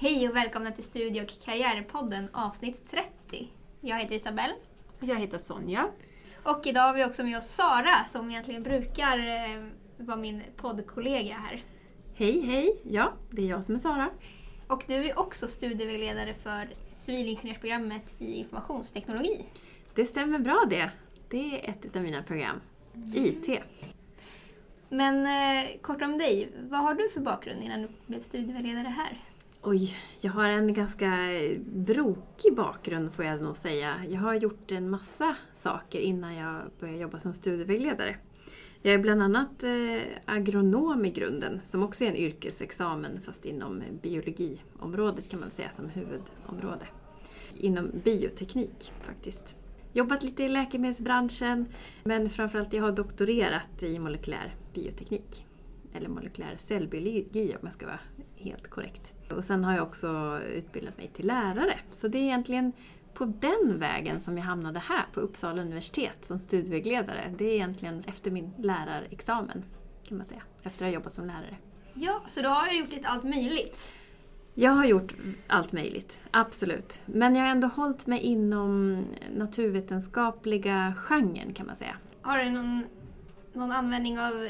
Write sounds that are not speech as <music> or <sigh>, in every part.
Hej och välkomna till Studie och karriärpodden avsnitt 30. Jag heter Isabelle. Jag heter Sonja. Och idag har vi också med oss Sara som egentligen brukar eh, vara min poddkollega här. Hej, hej! Ja, det är jag som är Sara. Och du är också studievägledare för civilingenjörsprogrammet i informationsteknologi. Det stämmer bra det. Det är ett av mina program. IT. Men eh, kort om dig, vad har du för bakgrund innan du blev studievägledare här? Oj, jag har en ganska brokig bakgrund får jag nog säga. Jag har gjort en massa saker innan jag började jobba som studievägledare. Jag är bland annat eh, agronom i grunden, som också är en yrkesexamen fast inom biologiområdet kan man säga som huvudområde. Inom bioteknik faktiskt. Jobbat lite i läkemedelsbranschen men framförallt jag har doktorerat i molekylär bioteknik. Eller molekylär cellbiologi om jag ska vara helt korrekt. Och sen har jag också utbildat mig till lärare. Så det är egentligen på den vägen som jag hamnade här på Uppsala universitet som studievägledare. Det är egentligen efter min lärarexamen kan man säga. Efter att ha jobbat som lärare. Ja, så du har ju gjort lite allt möjligt. Jag har gjort allt möjligt, absolut. Men jag har ändå hållit mig inom naturvetenskapliga genren kan man säga. Har du någon, någon användning av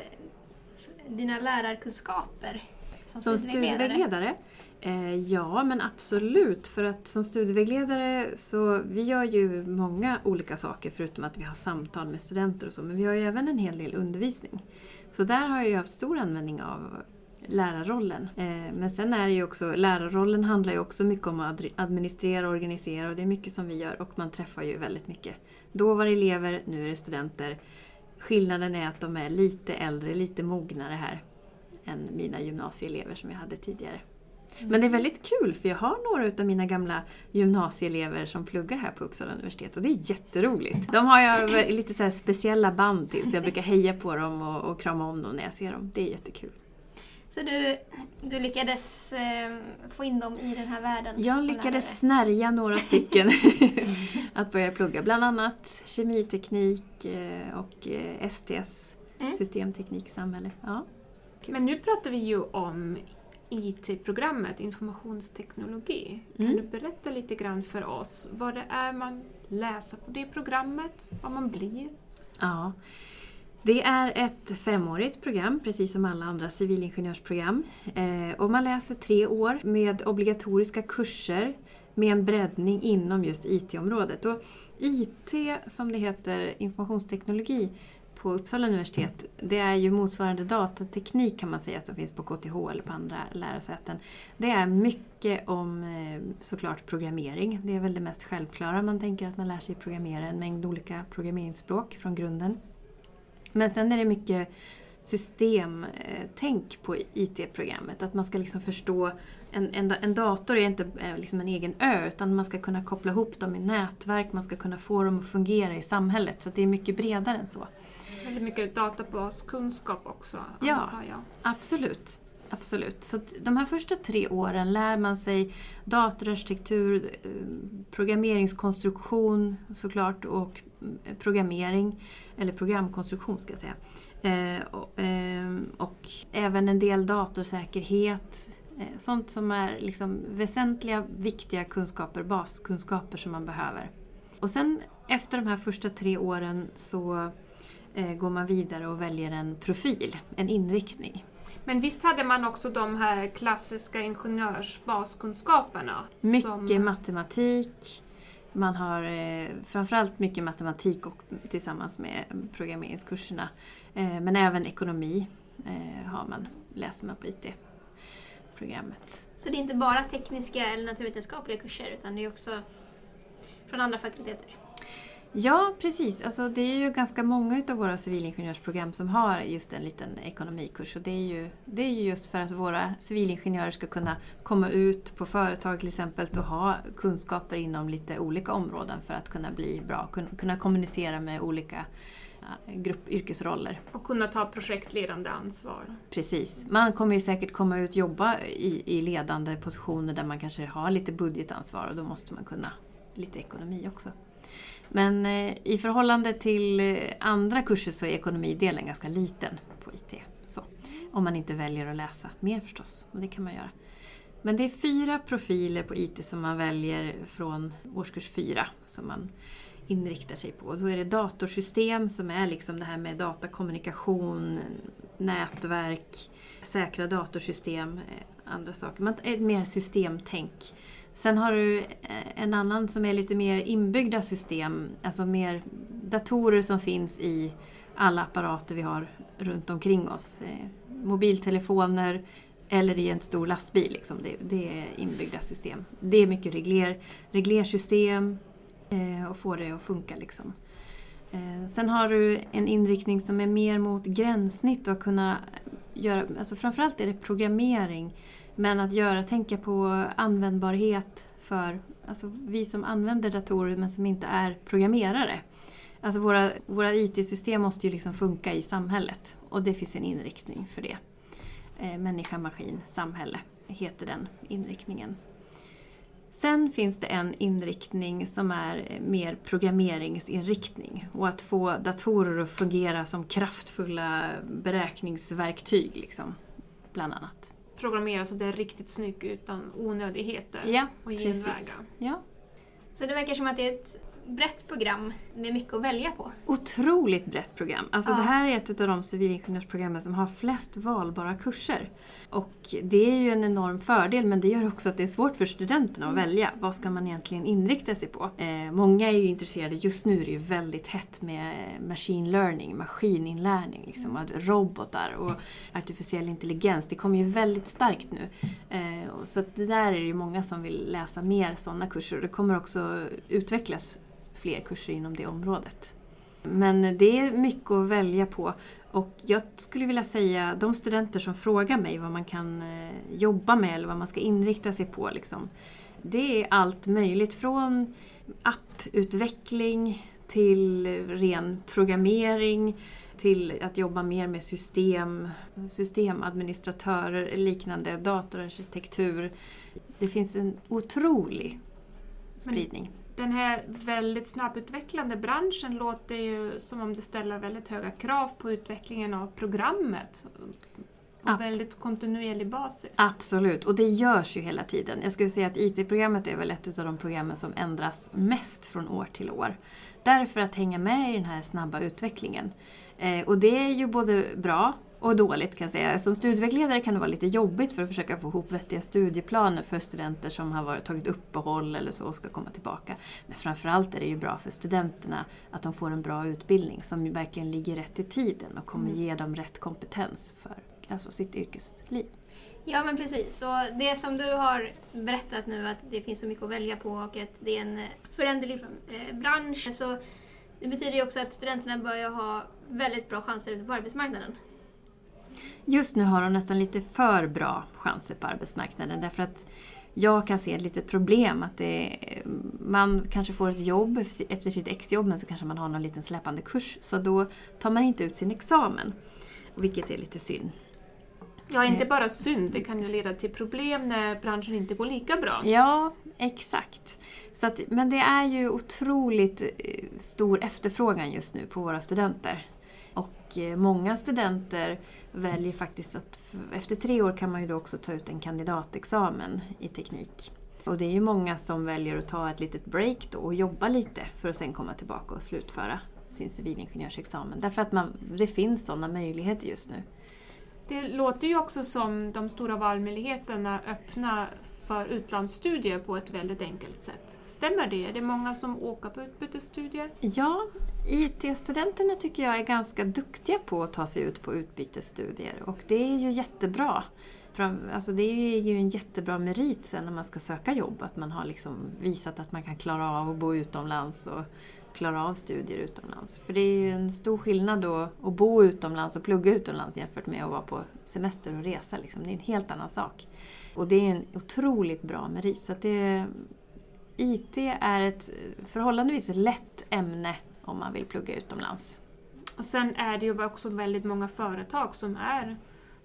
dina lärarkunskaper som, Som studievägledare? Eh, ja, men absolut. För att som studievägledare så vi gör ju många olika saker förutom att vi har samtal med studenter och så. Men vi har ju även en hel del undervisning. Så där har jag ju haft stor användning av lärarrollen. Eh, men sen är det ju också, lärarrollen handlar ju också mycket om att administrera och organisera och det är mycket som vi gör och man träffar ju väldigt mycket. Då var det elever, nu är det studenter. Skillnaden är att de är lite äldre, lite mognare här än mina gymnasieelever som jag hade tidigare. Men det är väldigt kul för jag har några av mina gamla gymnasieelever som pluggar här på Uppsala universitet och det är jätteroligt. De har jag lite så speciella band till så jag brukar heja på dem och, och krama om dem när jag ser dem. Det är jättekul. Så du, du lyckades eh, få in dem i den här världen? Jag lyckades lärare? snärja några stycken <laughs> att börja plugga. Bland annat kemiteknik eh, och eh, STS, Mm. systemteknik, samhälle. Ja. Men nu pratar vi ju om IT-programmet informationsteknologi. Kan Mm. du berätta lite grann för oss vad det är man läser på det programmet, vad man blir? Ja. Det är ett femårigt program, precis som alla andra civilingenjörsprogram. Eh, och man läser tre år med obligatoriska kurser med en breddning inom just IT-området. Och IT, som det heter, informationsteknologi, på Uppsala universitet, det är ju motsvarande datateknik kan man säga som finns på KTH eller på andra lärosäten. Det är mycket om eh, såklart programmering. Det är väl det mest självklara. Man tänker att man lär sig programmera en mängd olika programmeringsspråk från grunden. Men sen är det mycket systemtänk på IT-programmet. Att man ska liksom förstå en, en, en dator är inte eh, liksom en egen ö utan man ska kunna koppla ihop dem i nätverk, man ska kunna få dem att fungera i samhället. Så det är mycket bredare än så. Väldigt mycket databaskunskap också, Ja. antar jag. Absolut. Absolut. Så de här första tre åren lär man sig datorarkitektur, eh, programmeringskonstruktion såklart och eh, programmering, eller programkonstruktion ska jag säga. Eh, och, eh, och även en del datorsäkerhet. Eh, sånt som är liksom väsentliga, viktiga kunskaper, baskunskaper som man behöver. Och sen efter de här första tre åren så eh, går man vidare och väljer en profil, en inriktning. Men visst hade man också de här klassiska ingenjörsbaskunskaperna? Mycket som, matematik. Man har eh, framförallt mycket matematik och, tillsammans med programmeringskurserna. Eh, men även ekonomi eh, har man, läser man på IT-programmet. Så det är inte bara tekniska eller naturvetenskapliga kurser utan det är också från andra fakulteter? Ja, precis. Alltså, det är ju ganska många av våra civilingenjörsprogram som har just en liten ekonomikurs. Och det, är ju, det är ju just för att våra civilingenjörer ska kunna komma ut på företag till exempel och ha kunskaper inom lite olika områden för att kunna bli bra, kunna, kunna kommunicera med olika grupp, yrkesroller. och kunna ta projektledande ansvar. Precis. Man kommer ju säkert komma ut och jobba i, i ledande positioner där man kanske har lite budgetansvar och då måste man kunna lite ekonomi också. Men eh, i förhållande till eh, andra kurser så är ekonomidelen ganska liten på IT. Så. Om man inte väljer att läsa mer förstås, och det kan man göra. Men det är fyra profiler på IT som man väljer från årskurs fyra som man inriktar sig på. Då är det datorsystem som är liksom det här med datakommunikation, nätverk, säkra datorsystem, eh, andra saker. Man ett mer systemtänk. Sen har du eh, en annan som är lite mer inbyggda system, alltså mer datorer som finns i alla apparater vi har runt omkring oss. Eh, mobiltelefoner eller i en stor lastbil. Liksom. Det, det, är inbyggda system. Det är mycket regler, reglersystem eh, och få det att funka. Liksom. Sen har du en inriktning som är mer mot gränssnitt och att kunna göra, alltså framförallt är det programmering, men att göra, tänka på användbarhet för alltså vi som använder datorer men som inte är programmerare. Alltså våra, våra IT-system måste ju liksom funka i samhället och det finns en inriktning för det. Eh, människa, maskin, samhälle heter den inriktningen. Sen finns det en inriktning som är eh, mer programmeringsinriktning och att få datorer att fungera som kraftfulla beräkningsverktyg, liksom, bland annat. Programmera så det är riktigt snyggt utan onödigheter ja, och genvägar. Ja. Så det verkar som att det är ett brett program med mycket att välja på. Otroligt brett program. Alltså Ja. Det här är ett av de civilingenjörsprogrammen som har flest valbara kurser. Och det är ju en enorm fördel men det gör också att det är svårt för studenterna att välja. Vad ska man egentligen inrikta sig på? Eh, många är ju intresserade, just nu är det ju väldigt hett med machine learning, maskininlärning, liksom, att robotar och artificiell intelligens. Det kommer ju väldigt starkt nu. Eh, så att där är det ju många som vill läsa mer sådana kurser och det kommer också utvecklas fler kurser inom det området. Men det är mycket att välja på. Och jag skulle vilja säga, de studenter som frågar mig vad man kan eh, jobba med eller vad man ska inrikta sig på. Liksom, det är allt möjligt från apputveckling till ren programmering till att jobba mer med system, systemadministratörer, liknande, datorarkitektur. Det finns en otrolig spridning. Den här väldigt snabbutvecklande branschen låter ju som om det ställer väldigt höga krav på utvecklingen av programmet. På väldigt kontinuerlig basis. Absolut, och det görs ju hela tiden. Jag skulle säga att IT-programmet är väl ett av de programmen som ändras mest från år till år. Därför att hänga med i den här snabba utvecklingen. Eh, och det är ju både bra och dåligt kan jag säga. Som studievägledare kan det vara lite jobbigt för att försöka få ihop vettiga studieplaner för studenter som har varit, tagit uppehåll eller så och ska komma tillbaka. Men framförallt är det ju bra för studenterna att de får en bra utbildning som verkligen ligger rätt i tiden och kommer ge dem rätt kompetens för alltså sitt yrkesliv. Ja men precis, så det som du har berättat nu att det finns så mycket att välja på och att det är en föränderlig eh, bransch så det betyder ju också att studenterna börjar ha väldigt bra chanser ute på arbetsmarknaden. Just nu har de nästan lite för bra chanser på arbetsmarknaden därför att jag kan se ett litet problem att det, man kanske får ett jobb efter sitt exjobb men så kanske man har någon liten släpande kurs så då tar man inte ut sin examen. Vilket är lite synd. Ja, inte bara synd, det kan ju leda till problem när branschen inte går lika bra. Ja, exakt. Så att, men det är ju otroligt eh, stor efterfrågan just nu på våra studenter. Och eh, många studenter väljer faktiskt att efter tre år kan man ju då också ta ut en kandidatexamen i teknik. Och det är ju många som väljer att ta ett litet break då och jobba lite för att sen komma tillbaka och slutföra sin civilingenjörsexamen. Därför att man, det finns sådana möjligheter just nu. Det låter ju också som de stora valmöjligheterna öppna för utlandsstudier på ett väldigt enkelt sätt. Stämmer det? Är det många som åker på utbytesstudier? Ja, IT-studenterna tycker jag är ganska duktiga på att ta sig ut på utbytesstudier och det är ju jättebra. Alltså det är ju en jättebra merit sen när man ska söka jobb, att man har liksom visat att man kan klara av att bo utomlands och klara av studier utomlands. För det är ju en stor skillnad då att bo utomlands och plugga utomlands jämfört med att vara på semester och resa. Liksom. Det är en helt annan sak. Och det är en otroligt bra merit. Så att det, IT är ett förhållandevis lätt ämne om man vill plugga utomlands. Och sen är det ju också väldigt många företag som är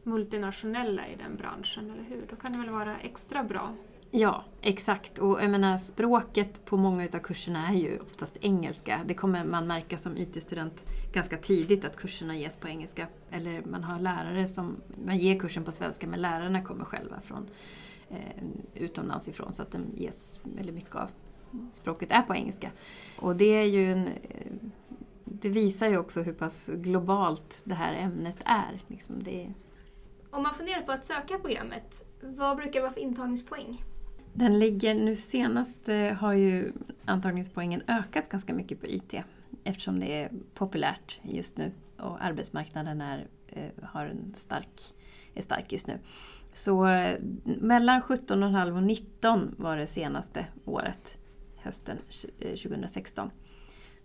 multinationella i den branschen, eller hur? Då kan det väl vara extra bra. Ja, exakt. Och jag menar, språket på många av kurserna är ju oftast engelska. Det kommer man märka som IT-student ganska tidigt att kurserna ges på engelska. Eller man har lärare som man ger kursen på svenska men lärarna kommer själva från eh, utomlands ifrån så att den ges väldigt mycket av språket är på engelska. Och det är ju en, eh, det visar ju också hur pass globalt det här ämnet är. Liksom det, Om man funderar på att söka programmet, vad brukar det vara för intagningspoäng? Den ligger, nu senast eh, har ju antagningspoängen ökat ganska mycket på IT eftersom det är populärt just nu och arbetsmarknaden är, eh, har en stark, är stark just nu. Så eh, mellan 17,5 och 19 var det senaste året, hösten 2016.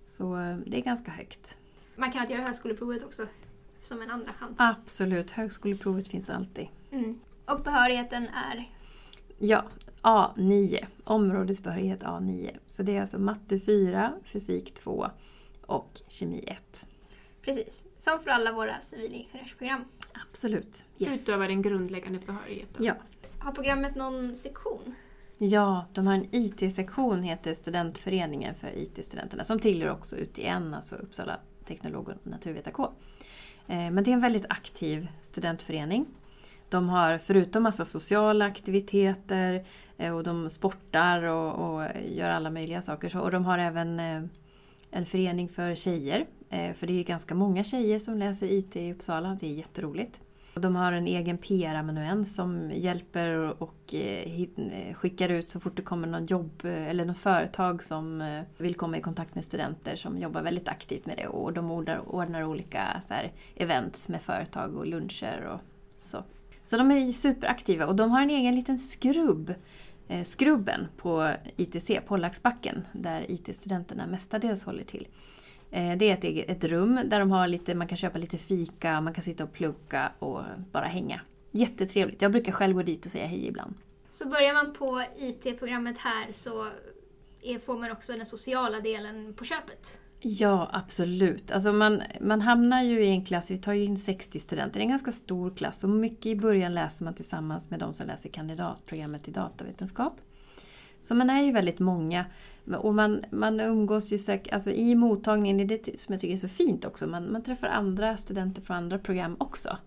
Så det är ganska högt. Man kan alltid göra högskoleprovet också, som en andra chans. Absolut, högskoleprovet finns alltid. Mm. Och behörigheten är? Ja, A9. Områdesbehörighet A9. Så det är alltså matte 4, fysik 2 och kemi 1. Precis, som för alla våra civilingenjörsprogram. Absolut. Yes. Utöver den grundläggande behörigheten. Ja. Har programmet någon sektion? Ja, de har en IT-sektion, heter Studentföreningen för IT-studenterna, som tillhör också UTN, alltså Uppsala teknolog och naturvetarkår. Eh, men det är en väldigt aktiv studentförening. De har förutom massa sociala aktiviteter eh, och de sportar och, och gör alla möjliga saker. Och de har även eh, en förening för tjejer. Eh, för det är ganska många tjejer som läser IT i Uppsala. Det är jätteroligt. De har en egen PR-amanuens som hjälper och skickar ut så fort det kommer någon jobb eller något företag som vill komma i kontakt med studenter som jobbar väldigt aktivt med det. Och de ordnar olika så här, events med företag och luncher och så. Så de är superaktiva och de har en egen liten skrubb, eh, skrubben på ITC, Pollaxbacken, där IT-studenterna mestadels håller till. Eh, det är ett, eget, ett rum där de har lite, man kan köpa lite fika, man kan sitta och plugga och bara hänga. Jättetrevligt. Jag brukar själv gå dit och säga hej ibland. Så börjar man på IT-programmet här så får man också den sociala delen på köpet? Ja, absolut. Alltså man, man hamnar ju i en klass, vi tar ju in 60 studenter, det är en ganska stor klass och mycket i början läser man tillsammans med de som läser kandidatprogrammet i datavetenskap. Så man är ju väldigt många och man, man umgås ju säkert, alltså i mottagningen, det är det som jag tycker är så fint också, man, man träffar andra studenter från andra program också.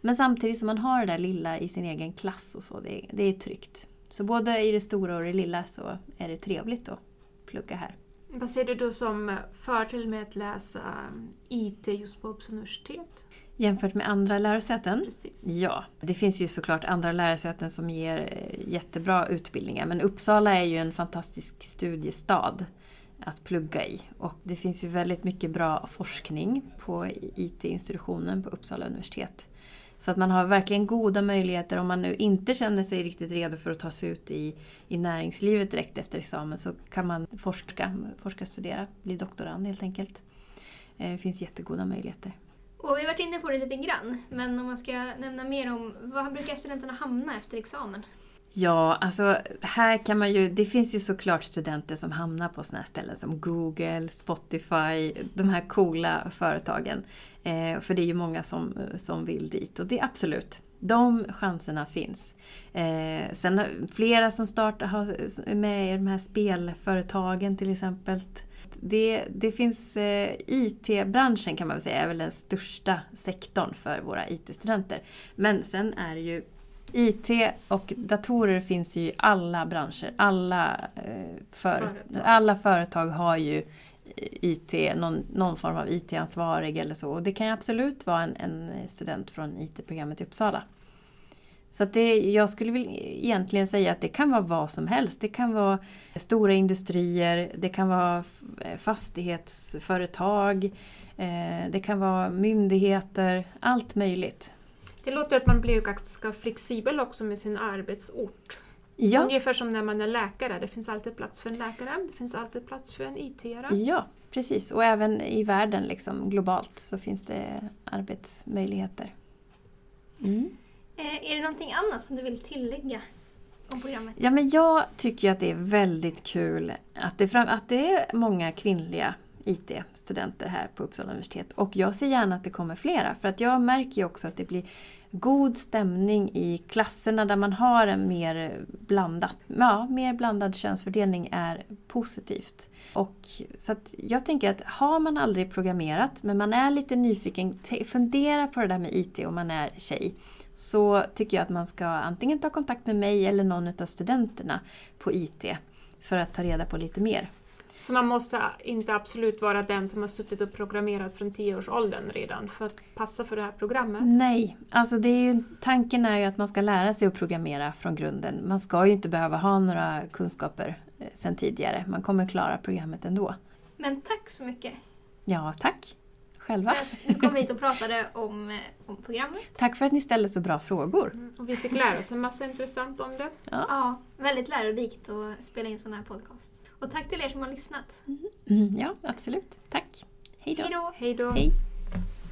Men samtidigt som man har det där lilla i sin egen klass och så, det, det är tryggt. Så både i det stora och det lilla så är det trevligt att plugga här. Vad ser du då som fördel med att läsa IT just på Uppsala universitet? Jämfört med andra lärosäten? Precis. Ja, det finns ju såklart andra lärosäten som ger eh, jättebra utbildningar men Uppsala är ju en fantastisk studiestad att plugga i. Och det finns ju väldigt mycket bra forskning på IT-institutionen på Uppsala universitet. Så att man har verkligen goda möjligheter om man nu inte känner sig riktigt redo för att ta sig ut i, i näringslivet direkt efter examen så kan man forska, forska studera, bli doktorand helt enkelt. Eh, det finns jättegoda möjligheter. Och vi har varit inne på det lite grann, men om man ska nämna mer om vad brukar studenterna hamna efter examen? Ja, alltså här kan man ju, det finns ju såklart studenter som hamnar på sådana här ställen som Google, Spotify, de här coola företagen. Eh, för det är ju många som, som vill dit och det är absolut, de chanserna finns. Eh, sen flera som startar, har, är med i de här spelföretagen till exempel. Det, det finns eh, IT-branschen kan man väl säga är väl den största sektorn för våra IT-studenter. Men sen är det ju IT och datorer finns ju i alla branscher. Alla, eh, för, företag. alla företag har ju IT, någon, någon form av IT-ansvarig eller så. Och det kan ju absolut vara en, en student från IT-programmet i Uppsala. Så det, jag skulle väl egentligen säga att det kan vara vad som helst. Det kan vara stora industrier, det kan vara fastighetsföretag, eh, det kan vara myndigheter, allt möjligt. Det låter att man blir ganska flexibel också med sin arbetsort. Ja. Ungefär som när man är läkare. Det finns alltid plats för en läkare, det finns alltid plats för en IT-are. Ja, precis. Och även i världen liksom, globalt så finns det arbetsmöjligheter. Mm. Eh, är det någonting annat som du vill tillägga om programmet? Ja, men jag tycker att det är väldigt kul att det, fram, att det är många kvinnliga IT-studenter här på Uppsala universitet. Och jag ser gärna att det kommer flera för att jag märker ju också att det blir god stämning i klasserna där man har en mer blandad, ja, mer blandad könsfördelning är positivt. Och, så jag tänker att har man aldrig programmerat men man är lite nyfiken, fundera på det där med IT om man är tjej. så tycker jag att man ska antingen ta kontakt med mig eller någon av studenterna på IT för att ta reda på lite mer. Så man måste inte absolut vara den som har suttit och programmerat från 10-årsåldern redan för att passa för det här programmet? Nej, alltså det är ju, tanken är ju att man ska lära sig att programmera från grunden. Man ska ju inte behöva ha några kunskaper eh, sedan tidigare. Man kommer klara programmet ändå. Men tack så mycket Ja, tack! Själva. för att du kom hit och pratade om, eh, om programmet. <laughs> Tack för att ni ställde så bra frågor. Mm, Och vi fick lära oss en massa intressant om det. Ja, väldigt lärorikt att spela in sån här podcast. Och tack till er som har lyssnat. Mm, ja, absolut. Tack. Hej då. Hej då!